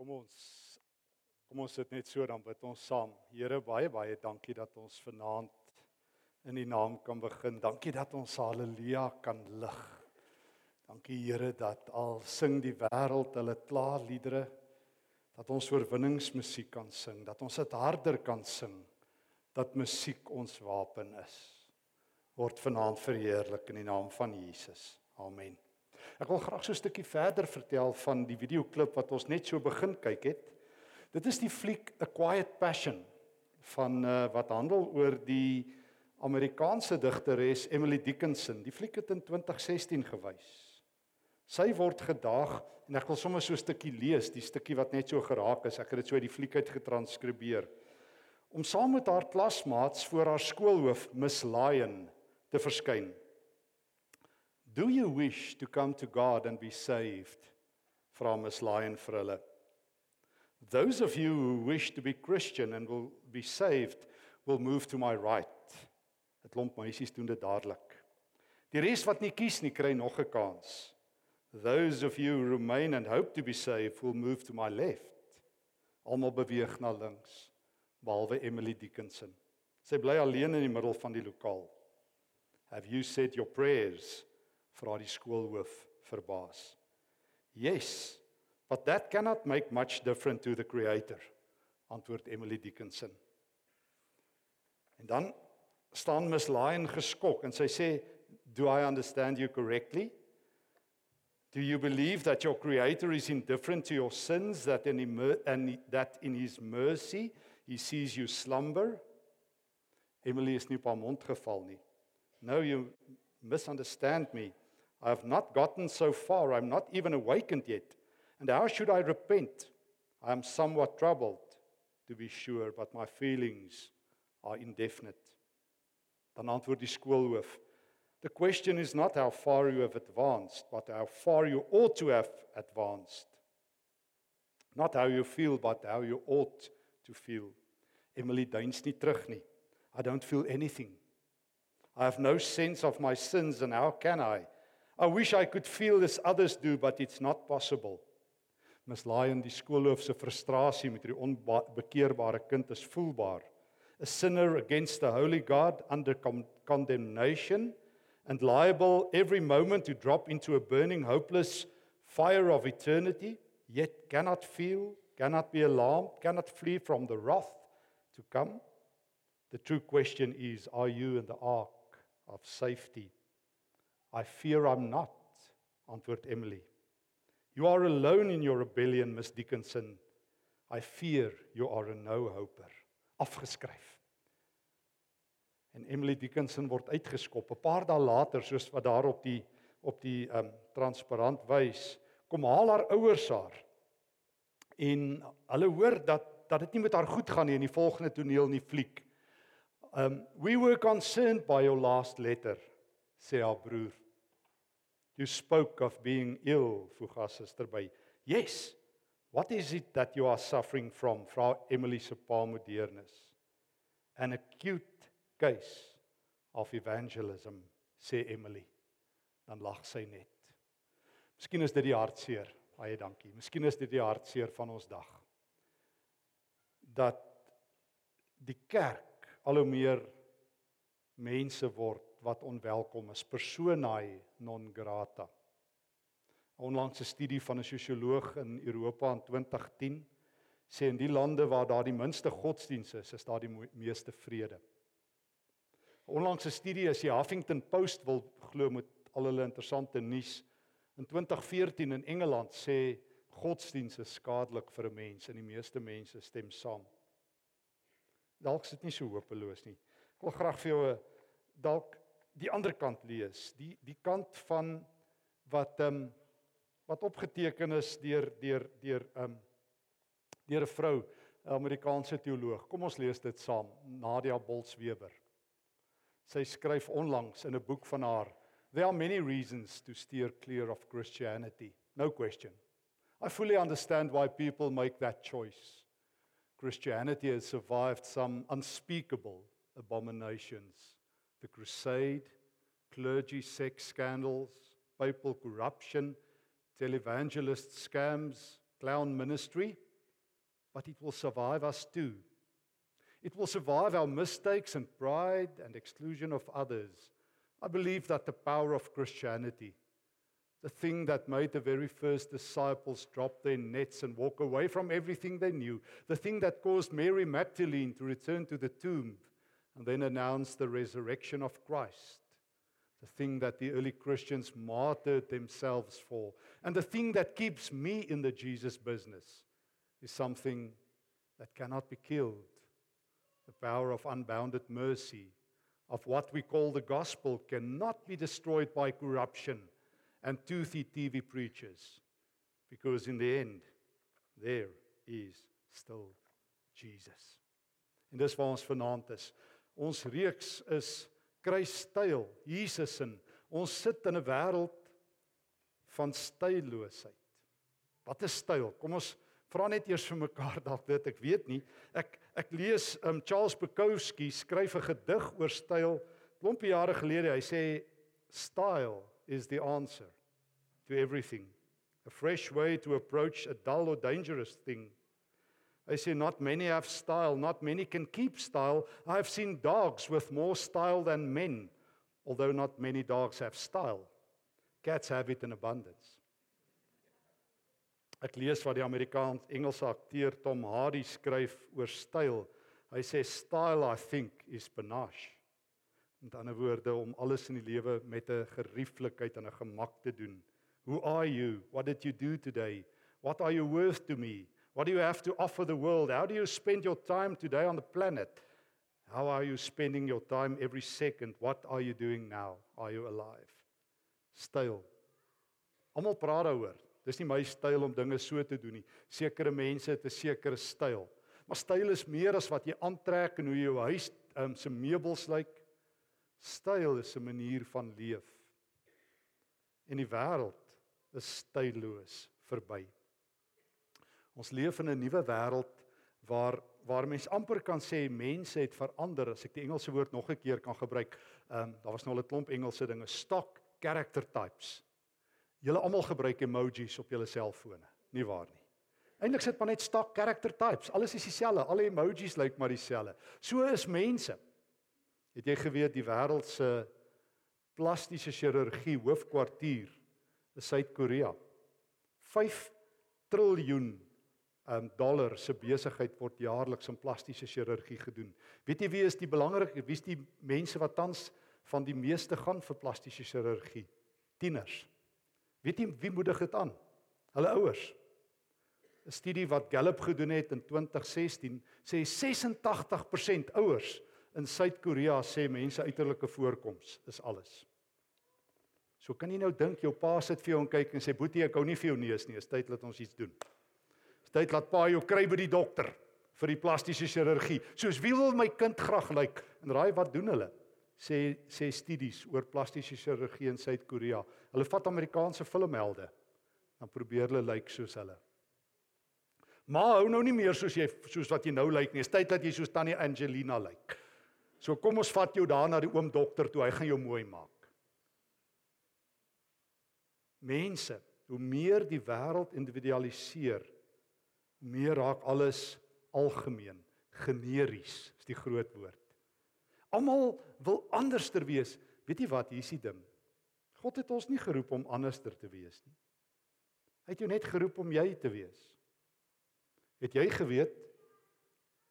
Kom ons kom ons sit net so dan bid ons saam. Here baie baie dankie dat ons vanaand in U naam kan begin. Dankie dat ons haleluja kan lig. Dankie Here dat al sing die wêreld hulle klaarliedere dat ons oorwinningsmusiek kan sing, dat ons dit harder kan sing, dat musiek ons wapen is. Word vanaand verheerlik in die naam van Jesus. Amen. Ek wil graag so 'n stukkie verder vertel van die videoklip wat ons net so begin kyk het. Dit is die fliek A Quiet Passion van uh, wat handel oor die Amerikaanse digteres Emily Dickinson. Die fliek het in 2016 gewys. Sy word gedag en ek wil sommer so 'n stukkie lees, die stukkie wat net so geraak is. Ek het dit so uit die fliek uit getranskribeer. Om saam met haar klasmaats voor haar skoolhoof Miss Lion te verskyn. Do you wish to come to God and be saved? Vra Miss Lion vir hulle. Those of you who wish to be Christian and will be saved will move to my right. 'n Klomp meisies doen dit dadelik. Die res wat nie kies nie kry nog 'n kans. Those of you who remain and hope to be saved will move to my left. Almal beweeg na links behalwe Emily Dickinson. Sy bly alleen in die middel van die lokaal. Have you said your prayers? Vra die skoolhoof verbaas. Yes, but that cannot make much difference to the creator, antwoord Emily Dickinson. En dan staan Miss Lion geskok en sy sê, "Do I understand you correctly? Do you believe that your creator is indifferent to your sins that in and that in his mercy he sees you slumber?" Emily is nie op haar mond geval nie. "No, you misunderstand me. I have not gotten so far. I'm not even awakened yet. And how should I repent? I am somewhat troubled, to be sure, but my feelings are indefinite. Dan antwoord die skoolhoof: The question is not how far you have advanced, but how far you ought to have advanced. Not how you feel, but how you ought to feel. Emily duins nie terug nie. I don't feel anything. I have no sense of my sins and how can I? I wish I could feel as others do, but it's not possible. Miss Lion, die skoolhoof se frustrasie met hierdie onbekeerbare kind is voelbaar. A sinner against the holy God under condemnation and liable every moment to drop into a burning hopeless fire of eternity, yet cannot feel, cannot be alarmed, cannot flee from the wrath to come. The true question is, are you in the ark of safety? I fear I'm not, antwoord Emily. You are alone in your rebellion, Miss Dickinson. I fear you are a no-hoper. Afgeskryf. En Emily Dickinson word uitgeskop. 'n Paar dae later, soos wat daar op die op die um transparant wys, kom haal haar ouers haar. En hulle hoor dat dat dit nie met haar goed gaan nie in die volgende toneel in die fliek. Um we were concerned by your last letter, sê haar broer. You spoke of being ill, voeg haar suster by. Yes. What is it that you are suffering from? Vra Emily se pa modernis. An acute case of evangelism, sê Emily. Dan lag sy net. Miskien is dit die hartseer. Baie dankie. Miskien is dit die hartseer van ons dag. Dat die kerk al hoe meer mense word wat onwelkom is, personae non grata. Onlangs 'n studie van 'n sosioloog in Europa in 2010 sê in die lande waar daar die minste godsdienste is, is daar die meeste vrede. Onlangs 'n studie as die Huffington Post wil glo met al hulle interessante nuus in 2014 in Engeland sê godsdienste skadelik vir 'n mens en die meeste mense stem saam. Dalk is dit nie so hopeloos nie. Ek wil graag vir jou 'n dalk die ander kant lees, die die kant van wat ehm um, wat opgeteken is deur deur deur ehm um, deur 'n vrou, 'n Amerikaanse teoloog. Kom ons lees dit saam, Nadia Bolsweber. Sy skryf onlangs in 'n boek van haar, There are many reasons to steer clear of Christianity. No question. I fully understand why people make that choice. Christianity has survived some unspeakable abominations the crusade, clergy sex scandals, papal corruption, televangelist scams, clown ministry, but it will survive us too. It will survive our mistakes and pride and exclusion of others. I believe that the power of Christianity, the thing that made the very first disciples drop their nets and walk away from everything they knew, the thing that caused Mary Magdalene to return to the tomb and then announce the resurrection of Christ, the thing that the early Christians martyred themselves for, and the thing that keeps me in the Jesus business is something that cannot be killed the power of unbounded mercy, of what we call the gospel, cannot be destroyed by corruption and toothy TV preachers. Because in the end, there is still Jesus. En dis waar ons vanaand is. Ons reeks is kruisstyl, Jesus in. Ons sit in 'n wêreld van styloosheid. Wat is styl? Kom ons vra net eers vir mekaar dalk dit ek weet nie ek ek lees um Charles Bukowski skryf 'n gedig oor styl klompie jare gelede hy sê style is the answer to everything a fresh way to approach a dull or dangerous thing I say not many have style not many can keep style I have seen dogs with more style than men although not many dogs have style cats have it in abundance Ek lees wat die Amerikaans Engelse akteur Tom Hardy skryf oor styl. Hy sê style I think is panache. Met ander woorde om alles in die lewe met 'n gerieflikheid en 'n gemak te doen. Who are you? What did you do today? What are you worth to me? What do you have to offer the world? How do you spend your time today on the planet? How are you spending your time every second? What are you doing now? Are you alive? Styl. Almal praat daaroor. Dis nie my styl om dinge so te doen nie. Sekere mense het 'n sekere styl. Maar styl is meer as wat jy aantrek en hoe jou huis um, se meubels lyk. Styl is 'n manier van leef. En die wêreld is styloos verby. Ons leef in 'n nuwe wêreld waar waar mens amper kan sê mense het verander as ek die Engelse woord nog 'n keer kan gebruik. Ehm um, daar was nou al 'n klomp Engelse dinge, stock character types. Julle almal gebruik emojis op julle selfone, nie waar nie? Eintlik sit maar net stak character types. Alles is dieselfde. Al die emojis lyk maar dieselfde. So is mense. Het jy geweet die wêreld se plastiese chirurgie hoofkwartier is Suid-Korea. 5 triljoen um dollar se besigheid word jaarliks in plastiese chirurgie gedoen. Weet jy wie is die belangrike wie is die mense wat tans van die meeste gaan vir plastiese chirurgie? Tieners. Weet jy wie moedig dit aan? Hulle ouers. 'n Studie wat Gallup gedoen het in 2016 sê 86% ouers in Suid-Korea sê mense uiterlike voorkoms is alles. So kan jy nou dink jou pa sit vir jou en kyk en sê boetie ek hou nie vir jou neus nie, is tyd dat ons iets doen. Is tyd laat pa jou kry by die dokter vir die plastiese chirurgie. Soos wie wil my kind graag lyk? En raai wat doen hulle? sê sê studies oor plastiese chirurgie in Suid-Korea. Hulle vat Amerikaanse filmhelde dan probeer hulle lyk soos hulle. Maar hou nou nie meer soos jy soos wat jy nou lyk nie. Dit is tyd dat jy soos Tannie Angelina lyk. So kom ons vat jou daar na die oom dokter toe. Hy gaan jou mooi maak. Mense, hoe meer die wêreld individualiseer, meer raak alles algemeen, generies, is die groot woord. Almal wil anderster wees. Weet jy wat, hier is die ding. God het ons nie geroep om anderster te wees nie. Hy het jou net geroep om jy te wees. Het jy geweet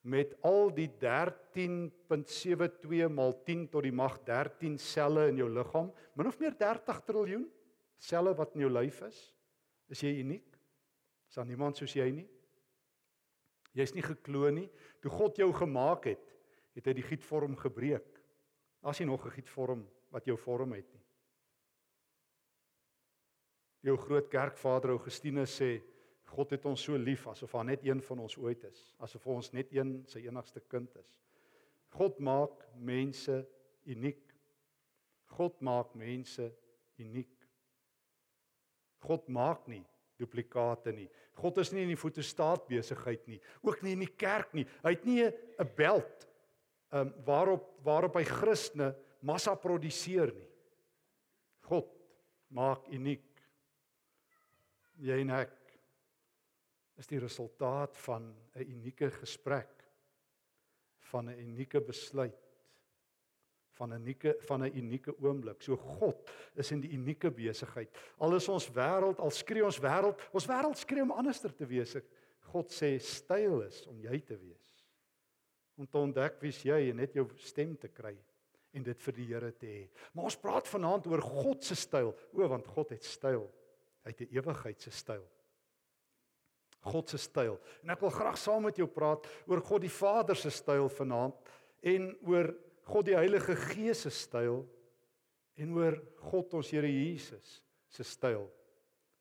met al die 13.72 maal 10 tot die mag 13 selle in jou liggaam, min of meer 30 triljoen selle wat in jou lyf is, is jy uniek? Is daar niemand soos jy nie? Jy's nie gekloon nie. Toe God jou gemaak het, het hy die gietvorm gebreek. As jy nog 'n gietvorm wat jou vorm het nie. Jou groot kerkvader Augustinus sê God het ons so lief asof hy net een van ons ooit is, asof ons net een sy enigste kind is. God maak mense uniek. God maak mense uniek. God maak nie duplikate nie. God is nie in die fotostaat besigheid nie, ook nie in die kerk nie. Hy het nie 'n beld um, waarop waarop hy Christene massa produseer nie. God maak uniek. Jy en ek is die resultaat van 'n unieke gesprek, van 'n unieke besluit, van 'n unieke van 'n unieke oomblik. So God is in die unieke besigheid. Al is ons wêreld, al skree ons wêreld, ons wêreld skree om anderster te wees. God sê styl is om jy te wees. Om te ontdek wie's jy en net jou stem te kry en dit vir die Here te hê. Maar ons praat vanaand oor God se styl. O, want God het styl. Hy het 'n ewigheid se styl. God se styl. En ek wil graag saam met jou praat oor God die Vader se styl vanaand en oor God die Heilige Gees se styl en oor God ons Here Jesus se styl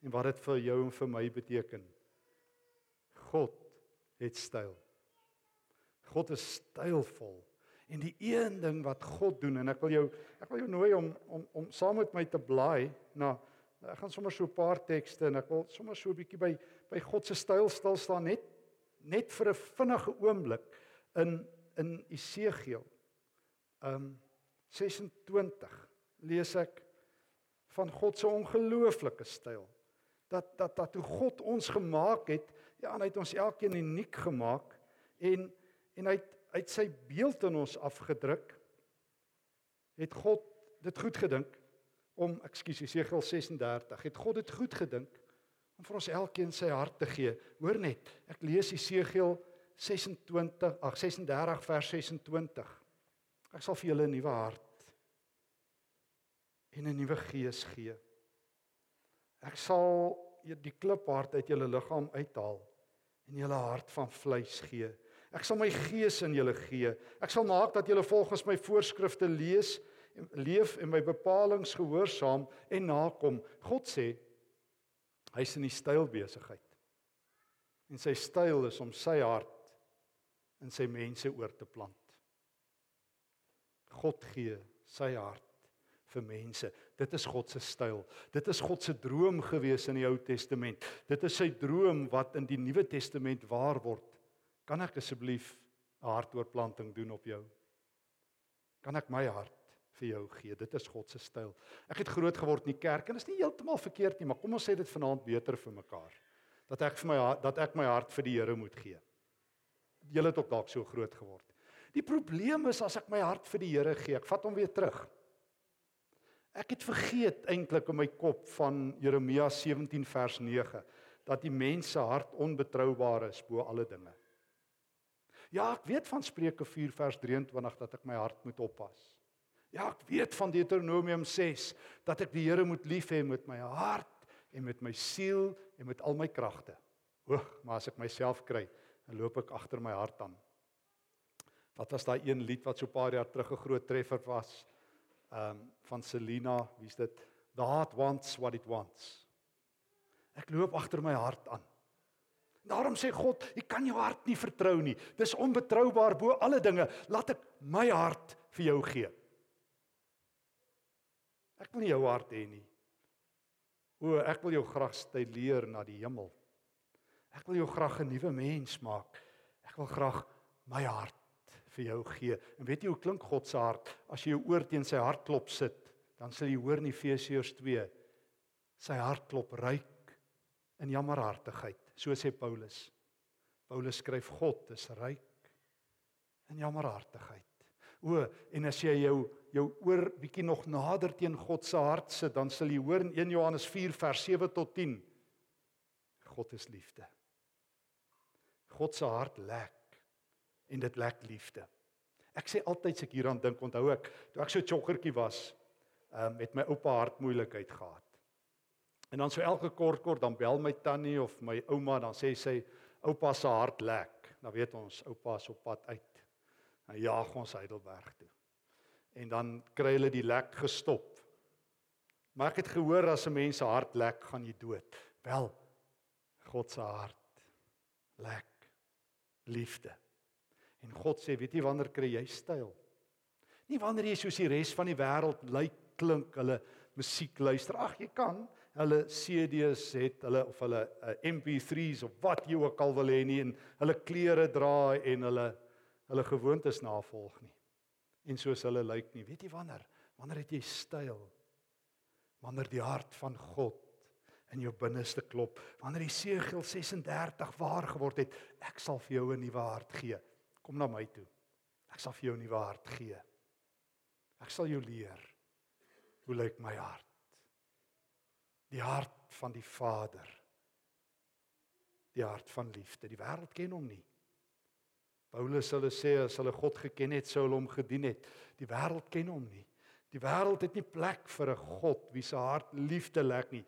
en wat dit vir jou en vir my beteken. God het styl. God is stylvol. En die een ding wat God doen en ek wil jou ek wil jou nooi om om om saam met my te blaai na ek gaan sommer so 'n paar tekste en ek wil sommer so 'n bietjie by by God se styl stil staan net net vir 'n vinnige oomblik in in Esegiel. Um 26 lees ek van God se ongelooflike styl. Dat dat dat hoe God ons gemaak het, ja, en hy het ons elkeen uniek gemaak en en hy het uit sy beeld in ons afgedruk het God dit goed gedink om ekskuus Jesegiel 36 het God dit goed gedink om vir ons elkeen sy hart te gee hoor net ek lees Jesegiel 26 ag 36 vers 26 ek sal vir julle 'n nuwe hart en 'n nuwe gees gee ek sal die kliphart uit julle liggaam uithaal en julle hart van vleis gee Ek sal my gees in julle gee. Ek sal maak dat julle volgens my voorskrifte lees en leef en my bepalinge gehoorsaam en nakom. God sê hy's in die styl besigheid. En sy styl is om sy hart in sy mense oor te plant. God gee sy hart vir mense. Dit is God se styl. Dit is God se droom gewees in die Ou Testament. Dit is sy droom wat in die Nuwe Testament waar word. Kan ek asseblief 'n hartoortplanting doen op jou? Kan ek my hart vir jou gee? Dit is God se styl. Ek het groot geword in die kerk en dit is nie heeltemal verkeerd nie, maar kom ons sê dit vanaand beter vir mekaar. Dat ek vir my dat ek my hart vir die Here moet gee. Julle het ook dalk so groot geword. Die probleem is as ek my hart vir die Here gee, ek vat hom weer terug. Ek het vergeet eintlik in my kop van Jeremia 17 vers 9 dat die mens se hart onbetroubaar is bo alle dinge. Ja, ek weet van Spreuke 4 vers 23 dat ek my hart moet oppas. Ja, ek weet van Deuteronomium 6 dat ek die Here moet lief hê met my hart en met my siel en met al my kragte. Oeg, maar as ek myself kry, dan loop ek agter my hart aan. Wat was daai een lied wat so 'n paar jaar terug 'n groot treffer was? Ehm um, van Selina, wie's dit? The heart wants what it wants. Ek loop agter my hart aan. Daarom sê God, jy kan jou hart nie vertrou nie. Dis onbetroubaar bo alle dinge. Laat ek my hart vir jou gee. Ek wil nie jou hart hê nie. O, ek wil jou graag styleer na die hemel. Ek wil jou graag 'n nuwe mens maak. Ek wil graag my hart vir jou gee. En weet jy hoe klink God se hart? As jy jou oor teen sy hartklop sit, dan sal jy hoor in Efesiërs 2 sy hartklop ruik in jammerhartigheid so sê Paulus. Paulus skryf God is ryk in jammerhartigheid. O, en as jy jou jou oor bietjie nog nader teen God se hart sit, dan sal jy hoor in 1 Johannes 4 vers 7 tot 10. God is liefde. God se hart lek en dit lek liefde. Ek sê altyd as ek hieraan dink, onthou ek, toe ek so 'n joggertjie was, ehm um, het my oupa hartmoeilikheid gehad. En dan so elke kort kort dan bel my tannie of my ouma dan sê sy oupa se hart lek. Dan weet ons oupa is op pad uit. Hy jaag ons Heidelberg toe. En dan kry hulle die lek gestop. Maar ek het gehoor as 'n mens se hart lek, gaan jy dood. Wel God se hart lek liefde. En God sê, weet jy wanneer kry jy styl? Nie wanneer jy soos die res van die wêreld lyk, klink, hulle musiek luister. Ag, jy kan hulle CD's het, hulle of hulle uh, eh, MP3s of wat jy ook al wil hê nie en hulle klere dra en hulle hulle gewoontes navolg nie. En soos hulle lyk nie. Weet jy wanneer? Wanneer het jy styl? Wanneer die hart van God in jou binneste klop. Wanneer Jesegiel 36 waar geword het, ek sal vir jou 'n nuwe hart gee. Kom na my toe. Ek sal vir jou 'n nuwe hart gee. Ek sal jou leer hoe lyk my hart. Die hart van die Vader. Die hart van liefde. Die wêreld ken hom nie. Paulus hulle sê as hulle God geken het, sou hulle hom gedien het. Die wêreld ken hom nie. Die wêreld het nie plek vir 'n God wie se hart liefde lek nie.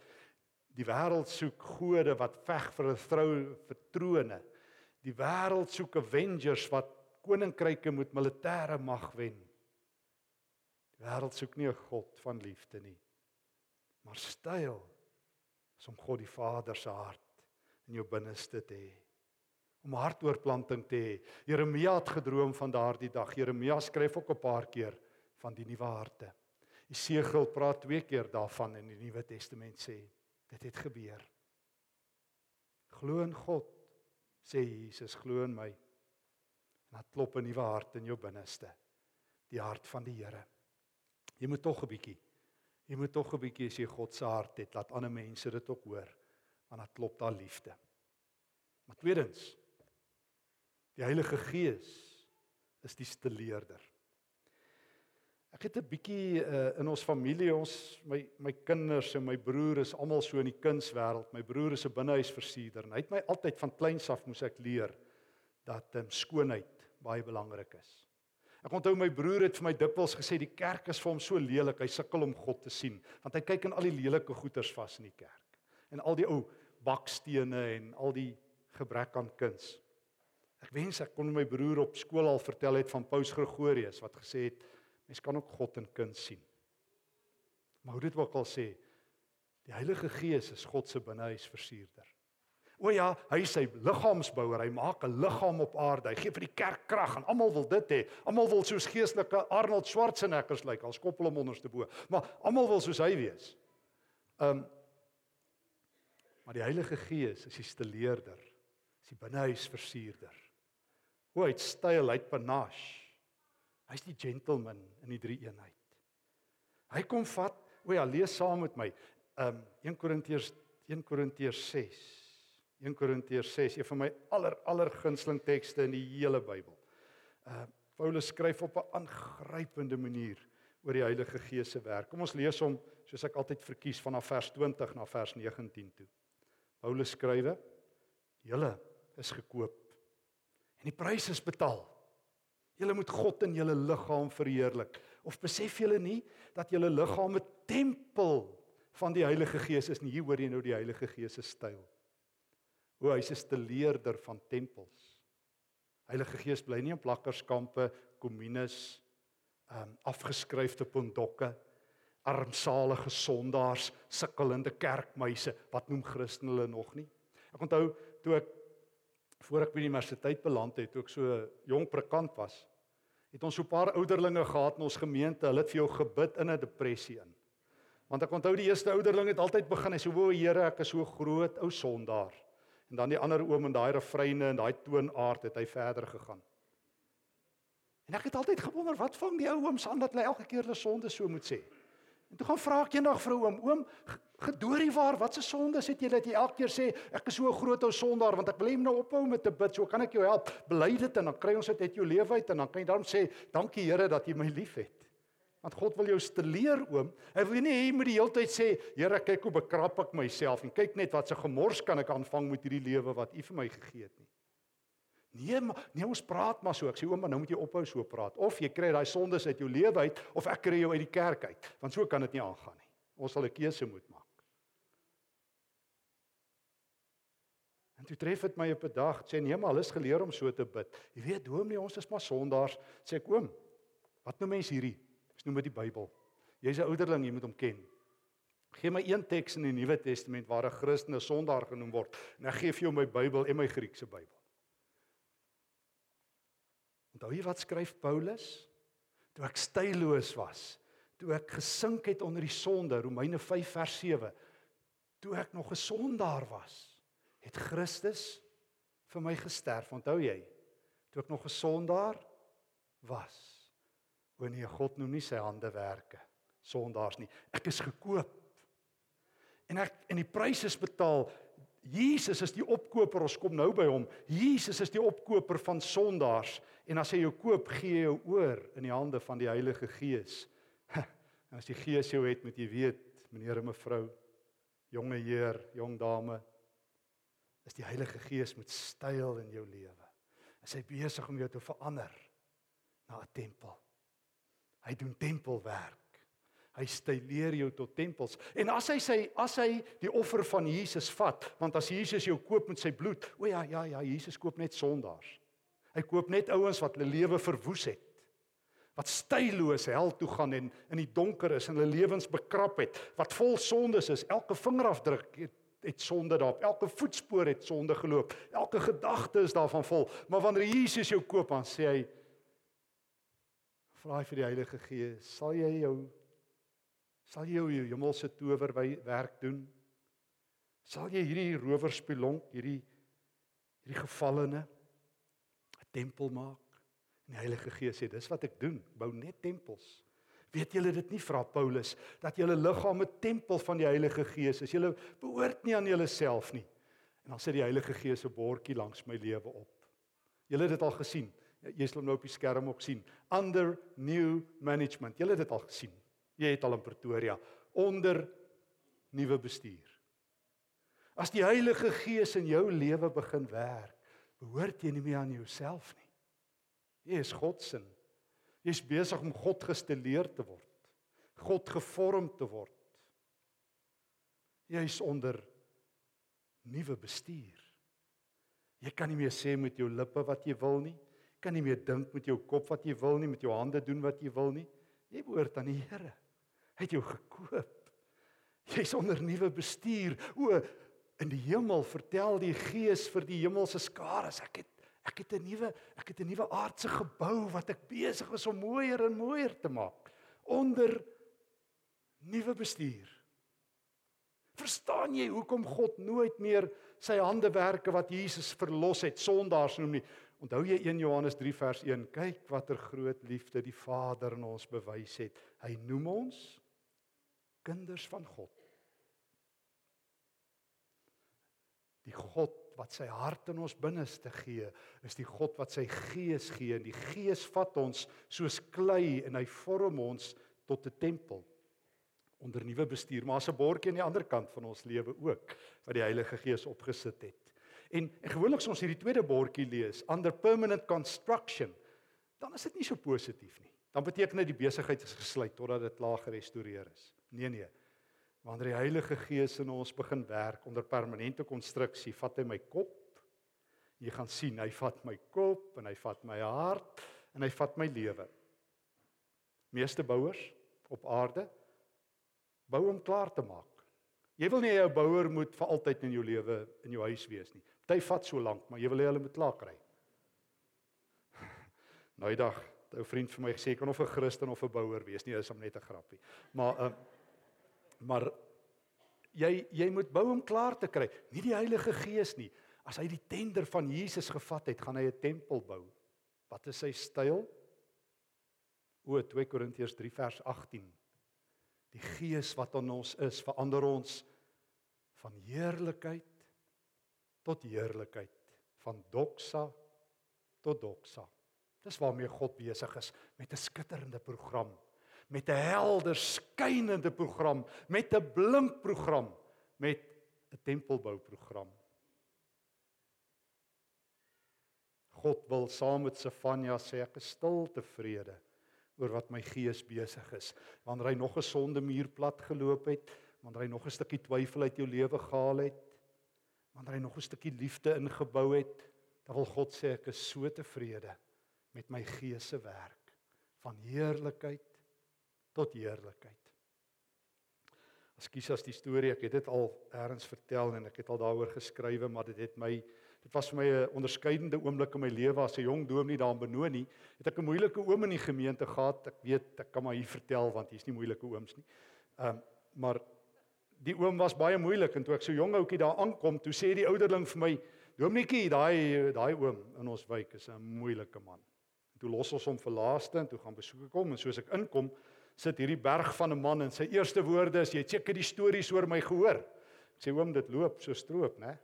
Die wêreld soek gode wat veg vir 'n trou vir trone. Die wêreld soek avengers wat koninkryke met militêre mag wen. Die wêreld soek nie 'n God van liefde nie. Maar styl is om God die Vader se hart in jou binneste te hê. Om hartoorplanting te hê. Jeremia het gedroom van daardie dag. Jeremia skryf ook 'n paar keer van die nuwe harte. Jesegiel praat twee keer daarvan in die Nuwe Testament sê dit het gebeur. Glo in God, sê Jesus, glo in my. En dat klop 'n nuwe hart in jou binneste. Die hart van die Here. Jy moet tog 'n bietjie. Jy moet tog 'n bietjie as jy God se hart het, laat ander mense dit ook hoor. Want dat klop daar liefde. Maar tweedens, die Heilige Gees is die stilleerder. Ek het 'n bietjie uh, in ons familie, ons my my kinders en my broer is almal so in die kunswêreld. My broer is 'n binnehuisversierder en hy het my altyd van kleins af moes ek leer dat um, skoonheid baie belangrik is. Ek onthou my broer het vir my dikwels gesê die kerk is vir hom so lelik, hy sukkel om God te sien, want hy kyk in al die lelike goeders vas in die kerk. En al die ou bakstene en al die gebrek aan kuns. Ek wens ek kon my broer op skool al vertel het van Paus Gregorius wat gesê het Mens kan ook God in kind sien. Maar hoe dit ook al sê, die Heilige Gees is God se binnehuisversierder. O ja, hy is sy liggaamsbouer. Hy maak 'n liggaam op aarde. Hy gee vir die kerk krag en almal wil dit hê. Almal wil soos geestelike Arnold Schwarzenegger lyk, al skoppel hom onderste bo. Maar almal wil soos hy wees. Um Maar die Heilige Gees is die stilleerder. Is die binnehuisversierder. O, hy het styl, hy het panache. Hy's die gentleman in die drie eenheid. Hy kom vat, o ja, lees saam met my. Um 1 Korintiërs 1 Korintiërs 6. 1 Korintiërs 6, een van my aller aller gunsteling tekste in die hele Bybel. Uh Paulus skryf op 'n aangrypende manier oor die Heilige Gees se werk. Kom ons lees hom soos ek altyd verkies vanaf vers 20 na vers 19 toe. Paulus skrywe: "Julle is gekoop en die prys is betaal." Julle moet God in julle liggaam verheerlik. Of besef julle nie dat julle liggaam 'n tempel van die Heilige Gees is nie? Hier hoor jy nou die Heilige Gees se styl. O, hy's 'n steleerder van tempels. Heilige Gees bly nie in plakkerskampe, kommunes, um, afgeskryfde pondokke, armsalige sondaars, sukkelende kerkmeise, wat noem Christen hulle nog nie? Ek onthou toe ek voor ek by die universiteit beland het, toe ek so jong prekant was, het ons so 'n paar ouderlinge gehad in ons gemeente. Hulle het vir jou gebid in 'n depressie in. Want ek onthou die eerste ouderling het altyd begin en sê: "O Here, ek is so groot ou sondaar." En dan die ander oom en daai refreine en daai toonaard het hy verder gegaan. En ek het altyd gewonder wat vang die ou ooms aan dat hulle elke keer hulle sonde so moet sê. En toe gaan vra ek eendag vir oom, oom, gedoorie waar, wat se sondes het jy dat jy elke keer sê ek is so 'n groot ou sondaar want ek wil hom nou ophou met te bid. So kan ek jou help. Bely dit en dan kry ons dit uit jou lewe uit en dan kan jy dan sê, "Dankie Here dat jy my liefhet." Want God wil jou stileer, oom. Hy wil nie hê jy moet die hele tyd sê, "Here, kyk hoe bekrap ek myself en kyk net wat se gemors kan ek aanvang met hierdie lewe wat U vir my gegee het nie." Nee, maar nee, ons praat maar so. Ek sê ouma, nou moet jy ophou so praat. Of jy kry daai sondes uit jou lewe uit of ek kry jou uit die kerk uit. Want so kan dit nie aangaan nie. Ons sal 'n keuse moet maak. En toe tref dit my op 'n dag, sê nee, maar hulle is geleer om so te bid. Jy weet, hoom nie, ons is maar sondaars. Sê ek, oom, wat noem mens hierdie? Dis noem dit die Bybel. Jy's 'n ouderling, jy moet hom ken. Gee my een teks in die Nuwe Testament waar 'n Christen 'n sondaar genoem word en ek gee vir jou my Bybel en my Griekse Bybel. Onthou jy wat skryf Paulus? Toe ek styloos was, toe ek gesink het onder die sonde, Romeine 5 vers 7, toe ek nog 'n sondaar was, het Christus vir my gesterf. Onthou jy? Toe ek nog 'n sondaar was. O nee, God noem nie sy hande werke sondaars nie. Ek is gekoop. En ek en die prys is betaal. Jesus is die opkoper. Ons kom nou by hom. Jesus is die opkoper van sondaars en as hy jou koop, gee hy jou oor in die hande van die Heilige Gees. En as die Gees jou het, moet jy weet, meneer en mevrou, jonge heer, jong dame, is die Heilige Gees met styl in jou lewe. Is hy besig om jou te verander na 'n tempel. Hy doen tempelwerk. Hy styleer jou tot tempels. En as hy sy as hy die offer van Jesus vat, want as Jesus jou koop met sy bloed, o ja, ja, ja, Jesus koop net sondaars. Hy koop net ouens wat hulle lewe verwoes het wat styloos hel toe gaan en in die donker is en hulle lewens bekrap het, wat vol sondes is. Elke vingerafdruk het, het sonde daarop. Elke voetspoor het sonde geloop. Elke gedagte is daarvan vol. Maar wanneer Jesus jou koop, dan sê hy vra hy vir die Heilige Gees, sal jy jou sal jy jou hemelse towerwerk doen? Sal jy hierdie rowerspelonk, hierdie hierdie gevallene 'n tempel maak? En die Heilige Gees sê, dis wat ek doen, bou net tempels. Weet julle dit nie vra Paulus dat julle liggaam 'n tempel van die Heilige Gees is. Julle behoort nie aan julleself nie. En dan sit die Heilige Gees 'n bordjie langs my lewe op. Julle het dit al gesien. Jy sal nou op die skerm ook sien. Under new management. Julle het dit al gesien. Jy het al in Pretoria onder nuwe bestuur. As die Heilige Gees in jou lewe begin werk, behoort jy nie meer aan jouself nie. Jy is God se. Jy's besig om God gestileer te word. God gevorm te word. Jy's onder nuwe bestuur. Jy kan nie meer sê met jou lippe wat jy wil nie. Jy kan nie meer dink met jou kop wat jy wil nie, met jou hande doen wat jy wil nie. Jy behoort aan die Here. Hy het jou gekoop. Jy's onder nuwe bestuur. O, in die hemel vertel die Gees vir die hemelse skare, ek het Ek het 'n nuwe ek het 'n nuwe aardse gebou wat ek besig is om mooier en mooier te maak onder nuwe bestuur. Verstaan jy hoekom God nooit meer sy handewerke wat Jesus verlos het sondaars noem nie? Onthou jy 1 Johannes 3 vers 1? Kyk watter groot liefde die Vader in ons bewys het. Hy noem ons kinders van God. Die God wat sy hart in ons binneste gee, is die God wat sy gees gee en die gees vat ons soos klei en hy vorm ons tot 'n tempel onder nuwe bestuur, maar as 'n bordjie aan die ander kant van ons lewe ook wat die Heilige Gees opgesit het. En, en gewoonlik as ons hierdie tweede bordjie lees, under permanent construction, dan is dit nie so positief nie. Dan beteken dit die besigheid is gesluit totdat dit klaar gerestoreer is. Nee nee. Wanneer die Heilige Gees in ons begin werk onder permanente konstruksie, vat hy my kop. Jy gaan sien, hy vat my kop en hy vat my hart en hy vat my lewe. Meeste bouers op aarde bou om klaar te maak. Jy wil nie 'n bouer moet vir altyd in jou lewe in jou huis wees nie. Party vat so lank, maar jy wil hê hulle moet klaar kry. Nou die dag, 'n ou vriend vir my gesê kan of 'n Christen of 'n bouer wees nie, dis om net 'n grappie. Maar uh, Maar jy jy moet bou om klaar te kry, nie die Heilige Gees nie. As hy die tender van Jesus gevat het, gaan hy 'n tempel bou. Wat is sy styl? O 2 Korintiërs 3 vers 18. Die Gees wat in ons is, verander ons van heerlikheid tot heerlikheid, van doxa tot doxa. Dis waarmee God besig is met 'n skitterende program met 'n helder skynende program, met 'n blink program, met 'n tempelbou program. God wil saam met Sefanja sê ek is stil tevrede oor wat my gees besig is. Wanneer hy nog 'n sonde muur plat geloop het, wanneer hy nog 'n stukkie twyfel uit jou lewe gehaal het, wanneer hy nog 'n stukkie liefde ingebou het, dan wil God sê ek is so tevrede met my gees se werk van heerlikheid tot heerlikheid. Ekskuus as die storie, ek het dit al eers vertel en ek het al daaroor geskrywe, maar dit het my dit was vir my 'n onderskeidende oomblik in my lewe as 'n jong dominee daar in Benoni. Het ek 'n moeilike oom in die gemeente gehad. Ek weet ek kan maar hier vertel want hier's nie moeilike ooms nie. Ehm um, maar die oom was baie moeilik en toe ek so jong ouetjie daar aankom, toe sê die ouderling vir my, "Dominietjie, daai daai oom in ons wijk is 'n moeilike man." En toe los ons hom vir laaste en toe gaan besoek kom en soos ek inkom, sit hierdie berg van 'n man en sy eerste woorde is jy het seker die stories oor my gehoor. Sê oom dit loop so stroop, né?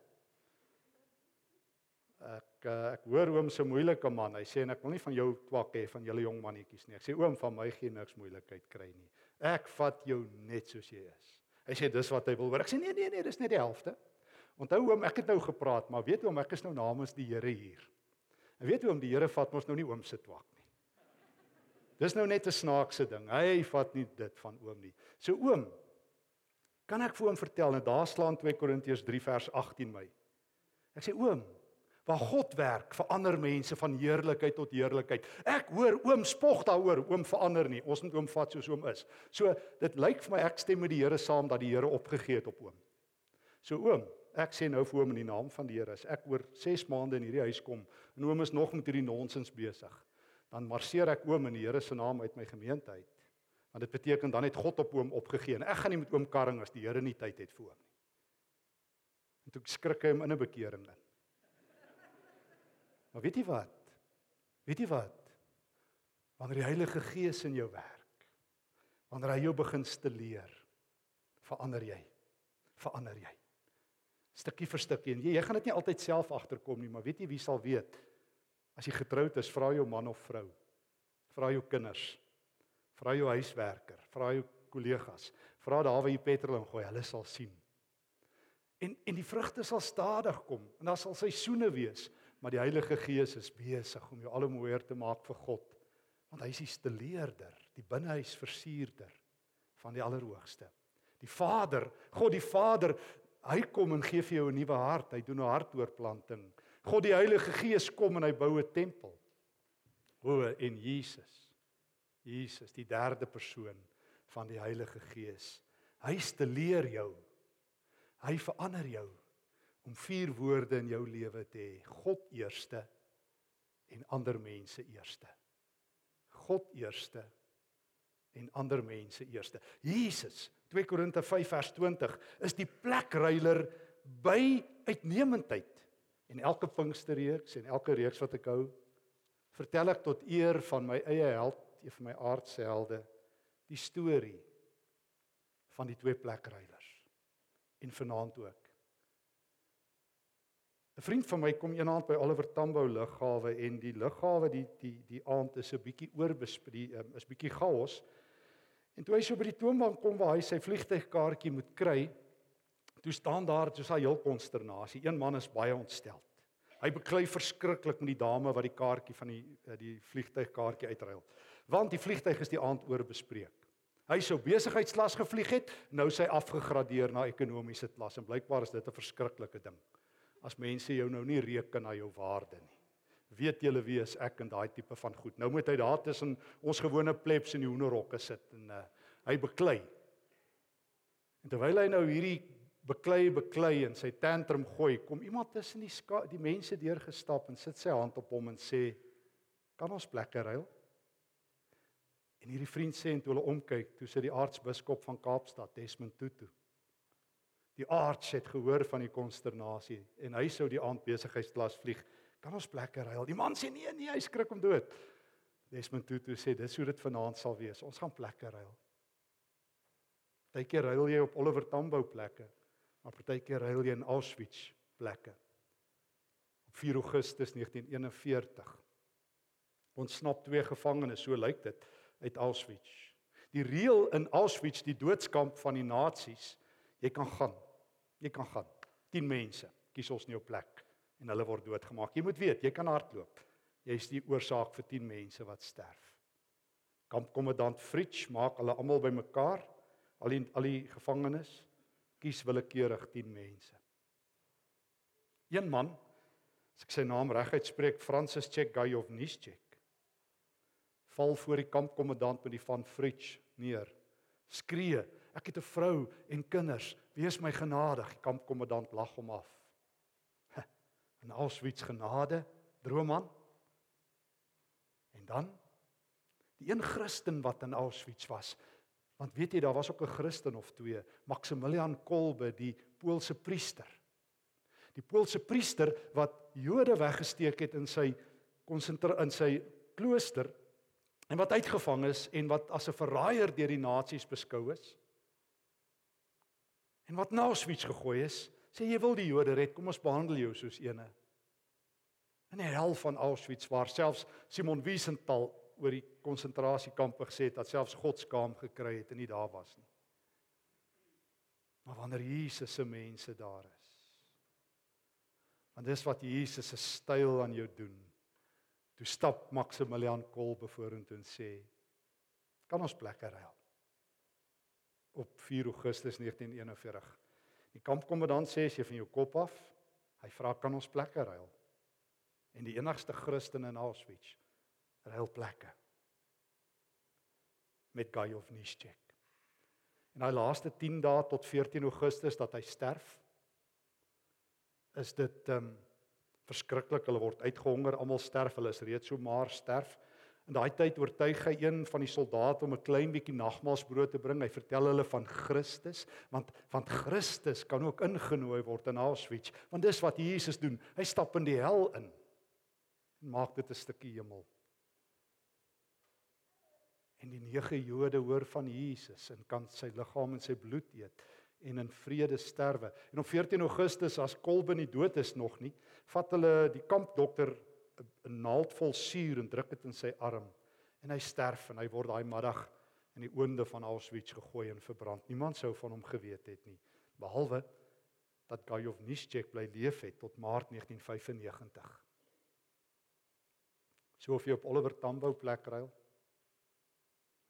Ek eh, ek hoor oom se moeilike man. Hy sê en ek wil nie van jou twak hê van julle jong mannetjies nie. Ek sê oom van my gee niks moeilikheid kry nie. Ek vat jou net soos jy is. Hy sê dis wat hy wil hoor. Ek sê nee nee nee, dis net die helfte. Onthou oom, ek het nou gepraat, maar weet oom, ek is nou namens die Here hier. En weet oom, die Here vat mos nou nie oom se twak. Dis nou net 'n snaakse ding. Hy vat nie dit van oom nie. So oom, kan ek vir oom vertel en daar slaan 2 Korintiërs 3 vers 18 my. Ek sê oom, waar God werk, verander mense van heerlikheid tot heerlikheid. Ek hoor oom spog daaroor, oom verander nie. Ons moet oom vat soos oom is. So dit lyk vir my ek stem met die Here saam dat die Here opgegee het op oom. So oom, ek sê nou vir oom in die naam van die Here, as ek oor 6 maande in hierdie huis kom en oom is nog met hierdie nonsens besig, dan marseer ek oom in die Here se naam uit my gemeente uit. Want dit beteken dan het God op oom opgegee en ek gaan nie met oom karring as die Here nie tyd het vir oom nie. En toe skrik hy hom in 'n bekering in. Maar weet jy wat? Weet jy wat? Wanneer die Heilige Gees in jou werk, wanneer hy jou begin stileer, verander jy. Verander jy. Stukkie vir stukkie en jy, jy gaan dit nie altyd self agterkom nie, maar weet jy wie sal weet? As jy getroud is, vra jou man of vrou. Vra jou kinders. Vra jou huiswerker, vra jou kollegas. Vra daar waar jy petrol ingooi, hulle sal sien. En en die vrugte sal stadig kom en daar sal seisoene wees maar die Heilige Gees is besig om jou al hoe mooier te maak vir God. Want hy is die stileerder, die binnehuis versierder van die Allerhoogste. Die Vader, God die Vader, hy kom en gee vir jou 'n nuwe hart. Hy doen 'n hartoortplanting. God die Heilige Gees kom en hy bou 'n tempel. O en Jesus. Jesus, die derde persoon van die Heilige Gees. Hy stileer jou. Hy verander jou om vier woorde in jou lewe te hê: God eerste en ander mense eerste. God eerste en ander mense eerste. Jesus, 2 Korinte 5 vers 20, is die plekruiler by uitnemendheid. En elke Pinksterreeks en elke reeks wat ek hou, vertel ek tot eer van my eie held, een van my aardse helde, die storie van die twee plekruilers. En vanaand ook 'n Vriend van my kom eendag by Oliver Tambo lughawe en die lughawe die die die aand is 'n bietjie oorbespreek, um, is bietjie chaos. En toe hy so by die toonbank kom waar hy sy vliegtuigkaartjie moet kry, toe staan daar soos 'n heel konsternasie. Een man is baie ontstel. Hy beklei verskriklik met die dame wat die kaartjie van die eh, die vliegtuigkaartjie uitruil. Want die vliegtuig is die aand oorbespreek. Hy sou besigheidsklas gevlieg het, nou sy afgegradeer na ekonomiese klas en blykbaar is dit 'n verskriklike ding as mense jou nou nie reken na jou waarde nie. Weet julle wie is ek in daai tipe van goed? Nou moet hy daar tussen ons gewone plebs in die hoenderhokke sit en uh, hy beklei. En terwyl hy nou hierdie beklei beklei en sy tantrum gooi, kom iemand tussen die die mense deurgestap en sit sy hand op hom en sê: "Kan ons plekke ruil?" En hierdie vriend sê en toe hulle omkyk, toe sit die aartsbiskop van Kaapstad, Desmond Tutu. Die arts het gehoor van die konsternasie en hy sou die aand besigheidsklas vlieg. Kan ons plekke ruil? Die man sê nee nee, hy skrik om dood. Desmond Tutu sê dis hoe dit vanaand sal wees. Ons gaan plekke ruil. Partykeer ruil jy op Oliver Tambo plekke, maar partykeer ruil jy in Auschwitz plekke. Op 4 Augustus 1941 ontsnap twee gevangenes, so lyk dit, uit Auschwitz. Die reël in Auschwitz, die doodskamp van die nasies, jy kan gaan Jy kan gaan. 10 mense kies ons nie op plek en hulle word doodgemaak. Jy moet weet, jy kan hardloop. Jy is die oorsaak vir 10 mense wat sterf. Kampkommandant Fritsch maak hulle almal bymekaar, al die al die gevangenes kies willekeurig 10 mense. Een man, as ek sy naam reg uitspreek, Francis Chegayovnischek, val voor die kampkommandant met die van Fritsch neer. Skree, ek het 'n vrou en kinders, Wees my genadig, die kampkommandant lag hom af. En Auschwitz genade, droomman. En dan die een Christen wat in Auschwitz was. Want weet jy, daar was ook 'n Christen of twee, Maximilian Kolbe, die Poolse priester. Die Poolse priester wat Jode weggesteek het in sy in sy klooster en wat uitgevang is en wat as 'n verraaier deur die nasies beskou is. En wat na Auschwitz gegooi is, sê jy wil die Jode red, kom ons behandel jou soos eene. In die hel van Auschwitz waar selfs Simon Wiesenthal oor die konsentrasiekampe gesê het dat selfs God skaam gekry het en nie daar was nie. Maar wanneer Jesus se mense daar is. Want dis wat Jesus se styl aan jou doen. Toe stap Maximilian Kolbe vorentoe en sê: "Kan ons plekke ruil?" Op 4 Augustus 1941. Die kampkommandant sê as jy van jou kop af, hy vra kan ons plekke ruil? En die enigste Christen in Auschwitz ruil plekke met Gajov Nischek. En daai laaste 10 dae tot 14 Augustus dat hy sterf is dit um verskriklik. Hulle word uitgehonger, almal sterf, hulle is reeds so maar sterf. In daai tyd oortuig hy een van die soldate om 'n klein bietjie nagmaalsbrood te bring. Hy vertel hulle van Christus, want want Christus kan ook ingenooi word in Auschwitz, want dis wat Jesus doen. Hy stap in die hel in en maak dit 'n stukkie hemel. En die nege Jode hoor van Jesus en kan sy liggaam en sy bloed eet en in vrede sterwe. En op 14 Augustus as Kolbe nie dood is nog nie, vat hulle die kampdokter 'n naald vol suur en druk dit in sy arm en hy sterf en hy word daai middag in die oonde van Auschwitz gegooi en verbrand. Niemand sou van hom geweet het nie behalwe dat Gajov Nischek bly leef het tot Maart 1995. So of jy op Oliver Tambo plek ruil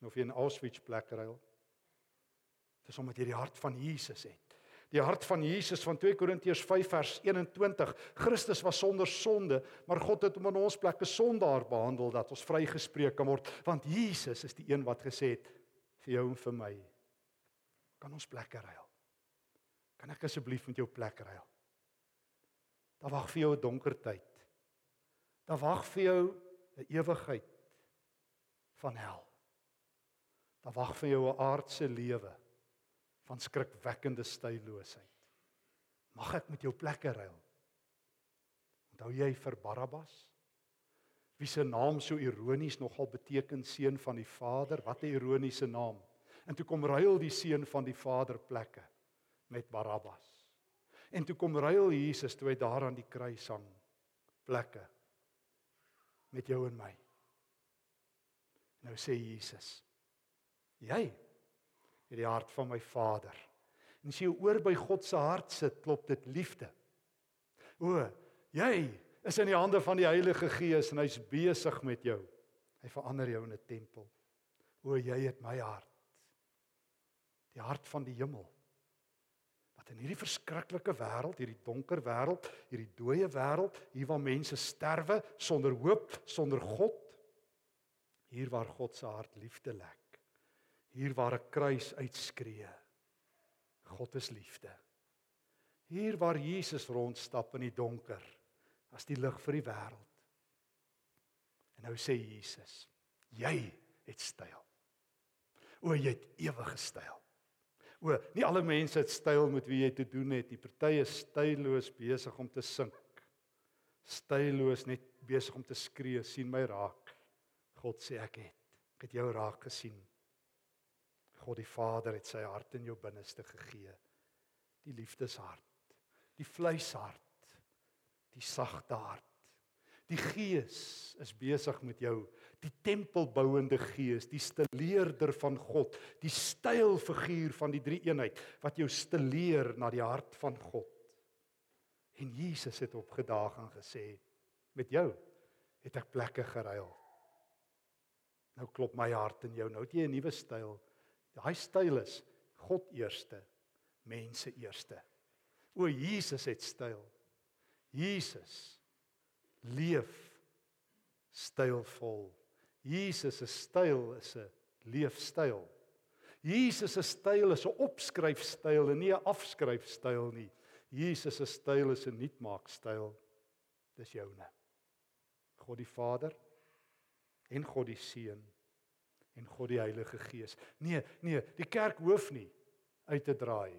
of jy in Auschwitz plek ruil Dis omdat jy die hart van Jesus het. Die hart van Jesus van 2 Korintiërs 5 vers 21. Christus was sonder sonde, maar God het hom in ons plek 'n sondaar behandel dat ons vrygespreek kan word, want Jesus is die een wat gesê het vir jou en vir my kan ons plekke ruil. Kan ek asseblief met jou plek ruil? Daar wag vir jou 'n donker tyd. Daar wag vir jou 'n ewigheid van hel. Daar wag vir jou 'n aardse lewe van skrikwekkende styloosheid. Mag ek met jou plekke ruil? Onthou jy vir Barabbas? Wie se naam so ironies nogal beteken seun van die Vader? Wat 'n ironiese naam. En toe kom ruil die seun van die Vader plekke met Barabbas. En toe kom ruil Jesus toe hy daar aan die kruis hang plekke met jou en my. Nou sê Jesus: "Jy met die hart van my Vader. En as jy oor by God se hart sit, klop dit liefde. O, jy is in die hande van die Heilige Gees en hy's besig met jou. Hy verander jou in 'n tempel. O, jy het my hart. Die hart van die hemel. Wat in hierdie verskriklike wêreld, hierdie donker wêreld, hierdie dooie wêreld, hier waar mense sterwe sonder hoop, sonder God, hier waar God se hart liefde lek hier waar 'n kruis uitskree. God is liefde. Hier waar Jesus rondstap in die donker as die lig vir die wêreld. En nou sê Jesus, jy het styl. O, jy het ewige styl. O, nie alle mense het styl met wie jy te doen het. Die party is styloos besig om te sink. Styloos net besig om te skree, sien my raak. God sê ek het ek het jou raak gesien. God die Vader het sy hart in jou binneste gegee. Die liefdeshart, die vleishart, die sagte hart. Die Gees is besig met jou, die tempelbouende Gees, die stileerder van God, die stylfiguur van die drie eenheid wat jou stileer na die hart van God. En Jesus het opgedaag en gesê: "Met jou het ek plekke geruil." Nou klop my hart in jou. Nou het jy 'n nuwe styl. Daai styl is God eerste, mense eerste. O Jesus het styl. Jesus leef stylvol. Jesus se styl is 'n leefstyl. Jesus se styl is 'n opskryfstyl en nie 'n afskryfstyl nie. Jesus se styl is 'n nuutmaakstyl. Dis joune. God die Vader en God die Seun en God die Heilige Gees. Nee, nee, die kerk hoef nie uit te draai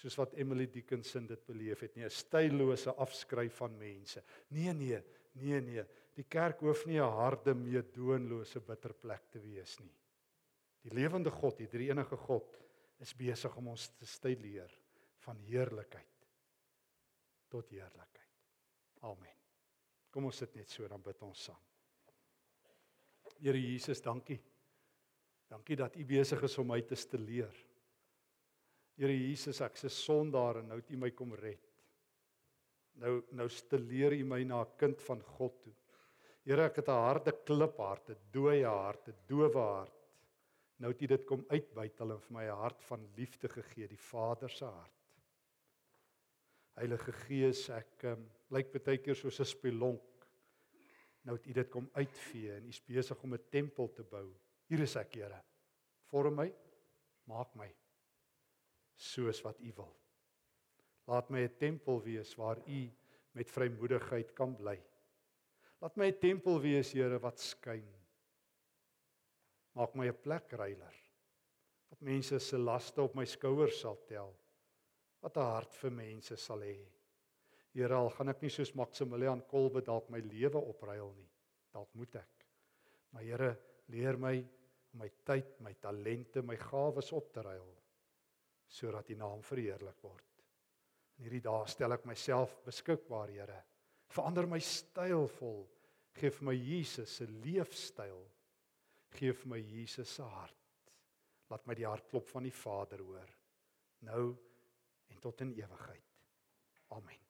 soos wat Emily Dickinson dit beleef het nie, 'n stylose afskryf van mense. Nee, nee, nee, nee. Die kerk hoef nie 'n harde, meedoenlose bitter plek te wees nie. Die lewende God, die drie enige God, is besig om ons te styleer. van heerlikheid tot heerlikheid. Amen. Kom ons sit net so dan bid ons saam. Here Jesus, dankie. Dankie dat U besig is om my te stileer. Here Jesus, ek is 'n sondaar en nou het U my kom red. Nou nou stileer U my na 'n kind van God toe. Here, ek het 'n harde kliphart, 'n dooie hart, 'n dowe hart. Nou het U dit kom uitbuitel en vir my 'n hart van liefde gegee, die Vader se hart. Heilige Gees, ek um, lyk baie keer soos 'n spelonk. Nou het U dit kom uitvee en U is besig om 'n tempel te bou. Hier is ek, Here. Vorm my, maak my soos wat U wil. Laat my 'n tempel wees waar U met vrymoedigheid kan bly. Laat my 'n tempel wees, Here, wat skyn. Maak my 'n plekreiler. Wat mense se laste op my skouers sal tel. Wat 'n hart vir mense sal hê. Here, al gaan ek nie soos Maximilian Kolbe dalk my lewe opruil nie. Dalk moet ek. Maar Here, leer my my tyd, my talente, my gawes op te ruil sodat U naam verheerlik word. In hierdie dae stel ek myself beskikbaar, Here Verander my stylvol. Geef my Jesus se leefstyl. Geef my Jesus se hart. Laat my die hartklop van die Vader hoor. Nou en tot in ewigheid. Amen.